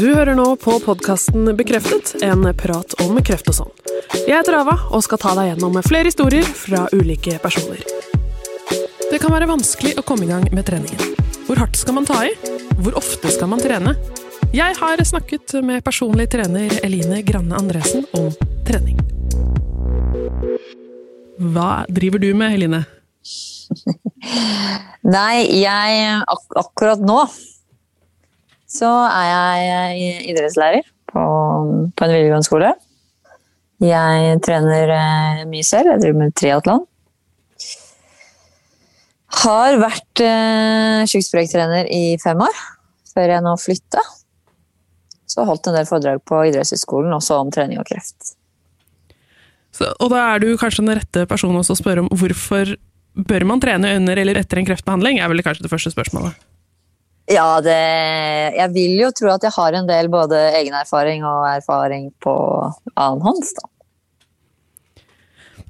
Du hører nå på podkasten Bekreftet, en prat om kreft og sånn. Jeg heter Ava og skal ta deg gjennom flere historier fra ulike personer. Det kan være vanskelig å komme i gang med treningen. Hvor hardt skal man ta i? Hvor ofte skal man trene? Jeg har snakket med personlig trener Eline Granne Andresen om trening. Hva driver du med, Eline? Nei, jeg ak akkurat nå så er jeg idrettslærer på, på en videregående skole. Jeg trener eh, mye selv. Jeg driver med triatlon. Har vært eh, sjukesprektrener i fem år, før jeg nå flytta. Så holdt en del foredrag på idrettshøyskolen, også om trening og kreft. Så, og da er du kanskje den rette personen også å spørre om hvorfor bør man trene under eller etter en kreftbehandling, er vel kanskje det første spørsmålet. Ja, det, jeg vil jo tro at jeg har en del både egenerfaring og erfaring på annen hånds, da.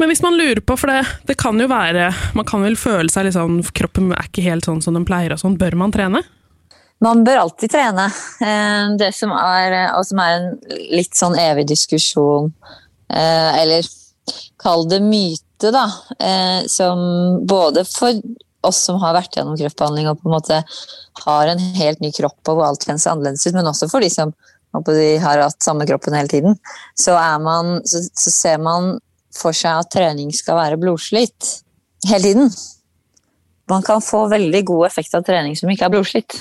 Men hvis man lurer på, for det, det, kan jo være Man kan vel føle seg litt sånn Kroppen er ikke helt sånn som den pleier og sånn. Bør man trene? Man bør alltid trene. Eh, det som er, og som er en litt sånn evig diskusjon, eh, eller kall det myte, da, eh, som både for oss som har vært gjennom kreftbehandling og på en måte har en helt ny kropp og hvor alt kjennes annerledes ut, men også for de som de har hatt samme kroppen hele tiden, så, man, så, så, ser man for seg at trening skal være blodslitt hele tiden. Man kan få veldig god effekt av trening som ikke er blodslitt.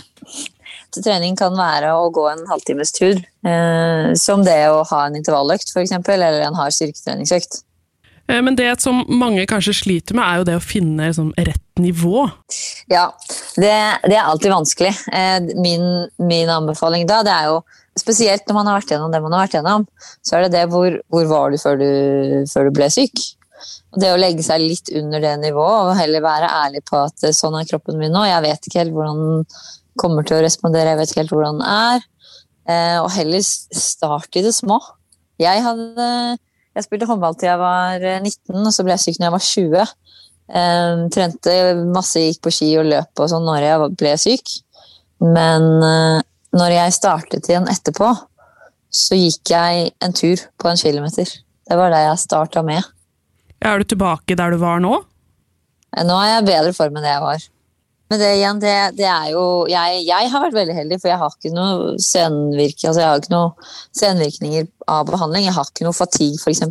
Så trening kan være å gå en halvtimes tur, eh, som det å ha en intervalløkt f.eks., eller en hard styrketreningsøkt. Eh, men det som mange kanskje sliter med, er jo det å finne liksom, rett nivå. Ja, det, det, er alltid vanskelig. Eh, min, min, anbefaling da, det er jo spesielt når man har vært gjennom det man har vært gjennom, så er det det hvor, hvor var du før, du før du ble syk? Det å legge seg litt under det nivået og heller være ærlig på at eh, sånn er kroppen min nå, jeg vet ikke helt hvordan den kommer til å respondere, jeg vet ikke helt hvordan den er. Og heller start i det små. Jeg hadde jeg spilte håndball til jeg var 19, eh, og så ble jeg syk når jeg var 20. Um, trente masse, gikk på ski og løp og sånn når jeg ble syk. Men uh, når jeg startet igjen etterpå, så gikk jeg en tur på en kilometer. Det var det jeg starta med. Er du tilbake der du var nå? Nå er jeg i bedre form enn det jeg var. Men det igjen, det, det er jo jeg, jeg, har vært veldig heldig, for jeg har ikke noe senvirkning altså jeg har ikke noe senvirkninger av behandling. Jeg har ikke noe fatigue, f.eks.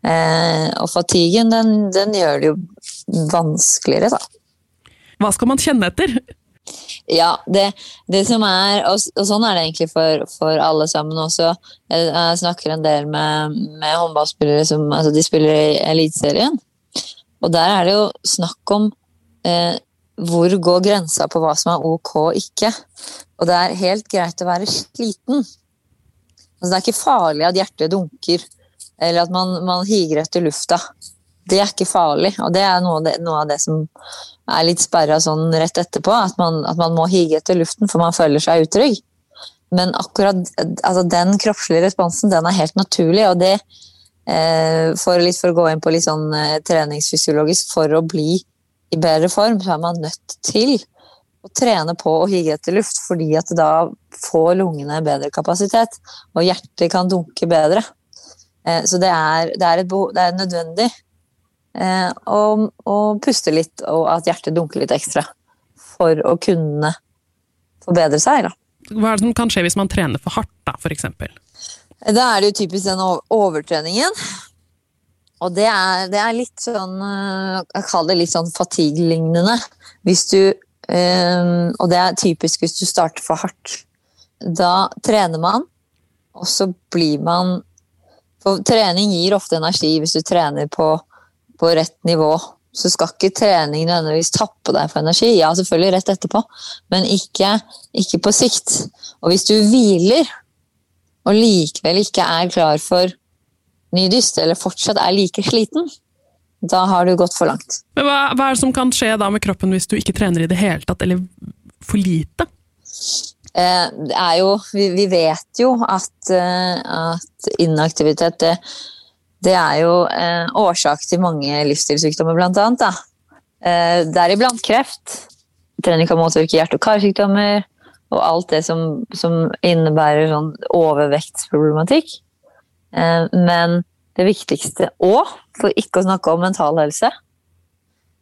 Eh, og fatiguen, den, den, gjør det jo vanskeligere, da. Hva skal man kjenne etter? Ja, det, det som er og, og, sånn er det egentlig for, for alle sammen også. Jeg, jeg, snakker en del med, med håndballspillere som altså de spiller i Eliteserien. Og der er det jo snakk om eh, hvor går grensa på hva som er ok og ikke. Og det er helt greit å være sliten. Altså, det er ikke farlig at hjertet dunker, eller at man, man higer etter lufta. Det er ikke farlig, og det er noe av det, noe av det som er litt sperra sånn rett etterpå. At man, at man, må hige etter luften, for man føler seg utrygg. Men akkurat altså den kroppslige responsen, den er helt naturlig, og det eh, for, litt for å gå inn på litt sånn eh, treningsfysiologisk, for å bli i bedre form, så er man nødt til å trene på å hige etter luft, fordi at da får lungene bedre kapasitet, og hjertet kan dunke bedre. Eh, så det er, det er, behov, det er nødvendig eh, å, å, puste litt, og at hjertet dunker litt ekstra, for å kunne forbedre seg. Da. Hva er det som kan skje hvis man trener for hardt, da, f.eks.? Da er det jo typisk den overtreningen. Og det er, det er, litt sånn eh, Jeg kaller det litt sånn fatigue-lignende. Hvis du um, Og det er typisk hvis du starter for hardt. Da trener man, og så blir man For trening gir ofte energi hvis du trener på, på rett nivå. Så skal ikke trening nødvendigvis tappe deg for energi. Ja, selvfølgelig rett etterpå, men ikke, ikke på sikt. Og hvis du hviler, og likevel ikke er klar for ny dyst, eller fortsatt er like sliten, da har du gått for langt. Men hva, hva, er det som kan skje da med kroppen hvis du ikke trener i det hele tatt, eller for lite? Eh, det er jo Vi, vi vet jo at, eh, at inaktivitet det, det, er jo eh, årsak til mange livsstilssykdommer, blant annet. Da. Eh, Deriblant kreft. Trening kan motvirke hjerte- og karsykdommer. og alt det som, som innebærer sånn overvektsproblematikk. Eh, men det viktigste òg, for ikke å snakke om mental helse,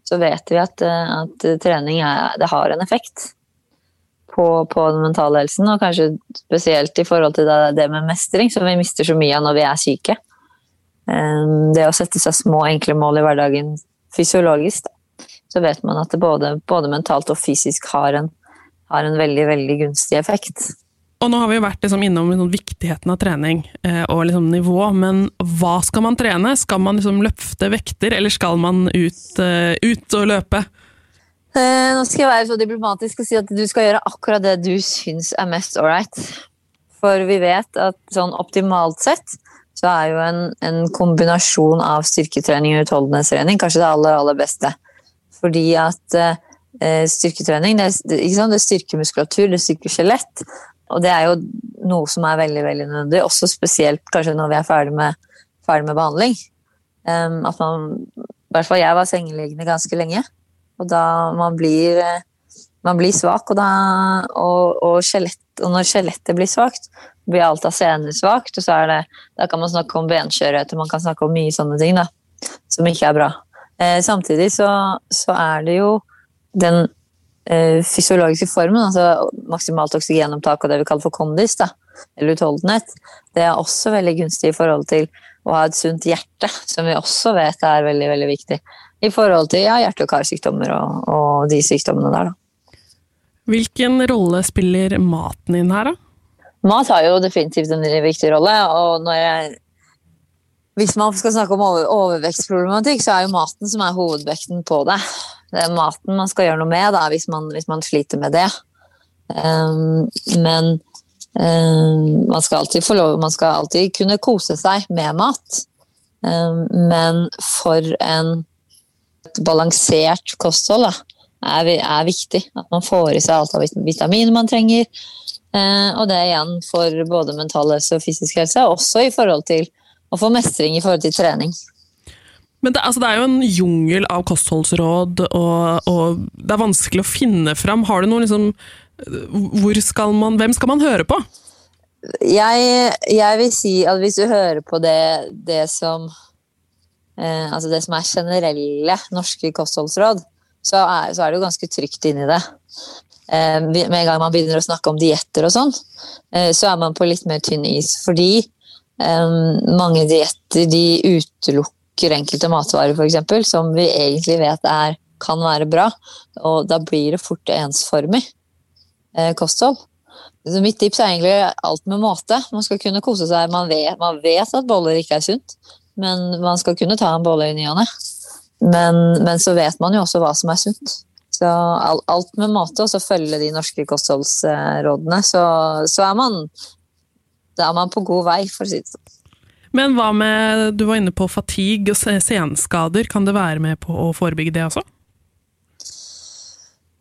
så vet vi at, eh, at trening er, har en effekt på, på, den mentale helsen. Og kanskje spesielt i forhold til det, det med mestring, som vi mister så mye av når vi er syke. Eh, det å sette seg små, enkle mål i hverdagen fysiologisk, da, så vet man at det både, både mentalt og fysisk har en, har en veldig, veldig gunstig effekt. Og nå har vi jo vært liksom innom liksom viktigheten av trening eh, og liksom nivå, men hva skal man trene? Skal man liksom løfte vekter, eller skal man ut, eh, ut og løpe? Eh, nå skal jeg være så diplomatisk og si at du skal gjøre akkurat det du syns er mest ålreit. For vi vet at sånn optimalt sett så er jo en, en kombinasjon av styrketrening og utholdenhetstrening kanskje det aller, aller beste. Fordi at eh, styrketrening det, det, det, styrker muskulatur, det styrker skjelett. Og det er jo noe som er veldig veldig nødvendig, også spesielt kanskje når vi er ferdig med, ferdig med behandling. Um, at man, I hvert fall jeg var sengeliggende ganske lenge. Og da man blir, man blir svak, og, da, og, og, skjelett, og når skjelettet blir svakt, blir alt av sener svakt. Og så er det, da kan man snakke om benskjørhet, og man kan snakke om mye sånne ting da, som ikke er bra. Eh, samtidig så, så er det jo den fysiologiske formen, altså maksimalt oksygenopptak og det vi kaller for kondis, da, eller utholdenhet, det er også veldig gunstig i forhold til å ha et sunt hjerte, som vi også vet er veldig veldig viktig i forhold til ja, hjerte- og karsykdommer og, og de sykdommene der. Da. Hvilken rolle spiller maten din her, da? Mat har jo definitivt en viktig rolle. og når jeg hvis man skal snakke om overvekstproblematikk, så er jo maten som er hovedvekten på det. Det er maten man skal gjøre noe med da, hvis, man, hvis man sliter med det. Um, men um, man skal lov Man skal alltid kunne kose seg med mat. Um, men for en balansert kosthold da, er, er, viktig. At man får i seg alt av vitaminer man trenger. Uh, og det igjen for både mental helse og fysisk helse, også i forhold til å få mestring i forhold til trening. Men det, altså, det er jo en jungel av kostholdsråd, og, og, det er vanskelig å finne fram. Har du noe liksom skal man, Hvem skal man høre på? Jeg, jeg vil si at hvis du hører på det, det som eh, Altså det som er generelle norske kostholdsråd, så er, så er det jo ganske trygt inni det. Eh, med en gang man begynner å snakke om dietter og sånn, eh, så er man på litt mer tynn is. Fordi mange dietter utelukker enkelte matvarer f.eks. som vi egentlig vet er, kan være bra. Og da blir det fort ensformig eh, kosthold. Så mitt tips er egentlig alt med måte. Man skal kunne kose seg. Man vet, man vet at boller ikke er sunt, men man skal kunne ta en bolle i ny og ne. Men, men, så vet man jo også hva som er sunt. Så alt med måte, og så følge de norske kostholdsrådene, så, så er man er man på god vei, for å si det sånn. Men hva med, du var inne på fatigue og senskader, kan det være med på å forebygge det også?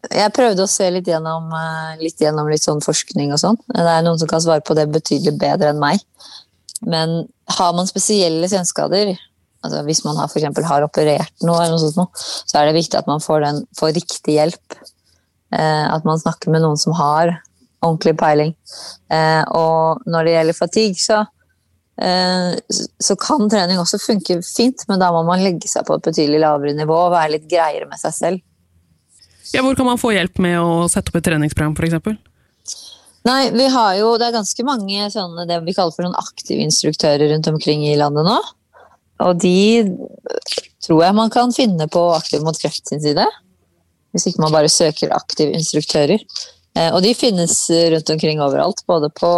Jeg prøvde å se litt gjennom, eh, litt gjennom litt sånn forskning og sånn. Det er noen som kan svare på det betydelig bedre enn meg. Men har man spesielle senskader, altså hvis man har, for har operert noe, eller noe sånt, så er det viktig at man får, den, får riktig hjelp. Eh, at man snakker med noen som har ordentlig peiling. Eh, og når det gjelder fatigue, så, så kan trening også funke fint, men da må man legge seg på et betydelig lavere nivå og være litt greiere med seg selv. Ja, hvor kan man få hjelp med å sette opp et treningsprogram, f.eks.? Nei, vi har jo, Det er ganske mange sånne, det vi kaller for sånn aktive instruktører rundt omkring i landet nå. Og de tror jeg man kan finne på Aktiv mot kreft sin side. Hvis ikke man bare søker aktive instruktører. Eh, og de finnes rundt omkring overalt, både på,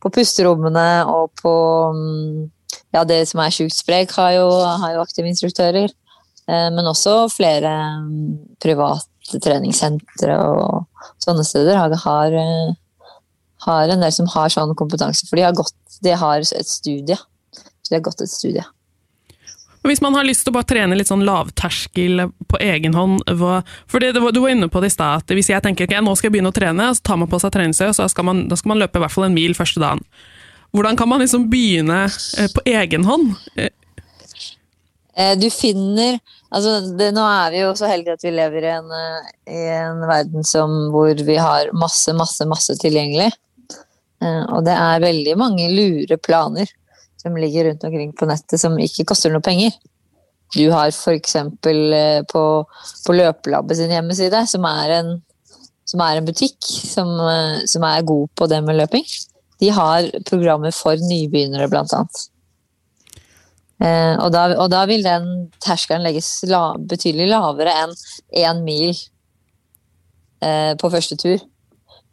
på pusterommene og på mm, ja, det som er sjukt sprek, har jo, jo aktive instruktører. Eh, men også flere mm, private treningssentre og sånne steder har, har, eh, har, en del som har sånn kompetanse. For de har, gått, de har et studie. Så de har gått et studie. Hvis man har lyst til å bare trene litt sånn lavterskel på egen hånd for det, Du var inne på det i stad, hvis jeg tenker okay, nå skal jeg begynne å trene, så tar man på seg treningstøy, og så skal man, da skal man løpe i hvert fall en mil første dagen. Hvordan kan man liksom begynne eh, på egen hånd? Eh, du finner altså det, Nå er vi jo så heldige at vi lever i en, eh, i en verden som, hvor vi har masse, masse, masse tilgjengelig. Og det er veldig mange lure planer som ligger rundt omkring på nettet som ikke koster noe penger. Du har f.eks. på, på Løpelabbet sin hjemmeside, som er en, som er en butikk som, som, er god på det med løping. De har programmer for nybegynnere, blant annet. Eh, og, da, og, da, vil den terskelen legges la, betydelig lavere enn én mil eh, på første tur.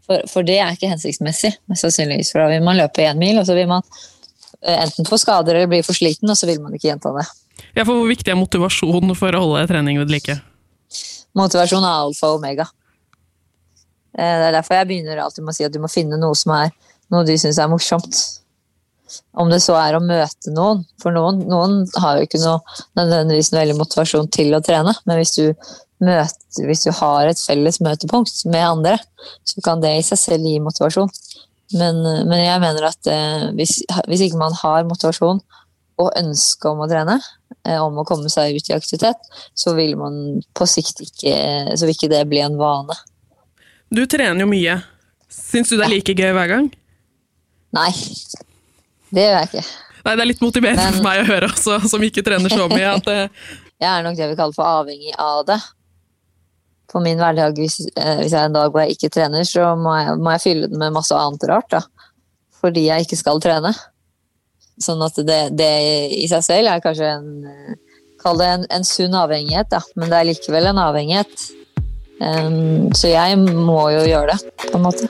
For, for, det er ikke hensiktsmessig, sannsynligvis. For da vil man løpe én mil, og så vil man eh, enten få skader eller bli for sliten, og så vil man ikke gjenta det. Ja, for Hvor viktig er motivasjon for å holde trening ved like? Motivasjon er alfa og omega. Eh, det er derfor jeg begynner alltid med å si at du må finne noe som er noe du syns er morsomt. Om det så er å møte noen. For noen, noen har jo ikke noe, nødvendigvis noe veldig motivasjon til å trene. Men hvis du, møter, hvis du har et felles møtepunkt med andre, så kan det i seg selv gi motivasjon. Men, men jeg mener at eh, hvis, hvis, ikke man har motivasjon og ønske om å trene, eh, om å komme seg ut i aktivitet, så vil man på sikt ikke Så vil ikke det bli en vane. Du trener jo mye. Syns du det er like gøy hver gang? Nei, det gjør jeg ikke. Nei, Det er litt motiverende Men... for meg å høre, også, som ikke trener så mye. at det... Jeg er nok det vi kaller for avhengig av det. På min hverdag, hvis, eh, hvis jeg en dag hvor jeg ikke trener, så må jeg, må jeg fylle den med masse annet rart. da. Fordi jeg ikke skal trene. Sånn at det, det i seg selv er kanskje en Kall det en, en sunn avhengighet, da. men det er likevel en avhengighet. Um, så jeg må jo gjøre det, på en måte.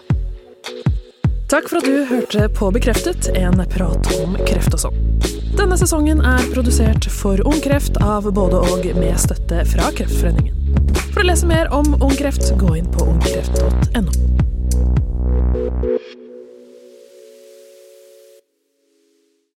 Takk for at du hørte på Bekreftet, en prat om kreft og sånn. Denne sesongen er produsert for Ung Kreft av både og med støtte fra Kreftforeningen. For å lese mer om ungkreft, gå inn på ungkreft.no.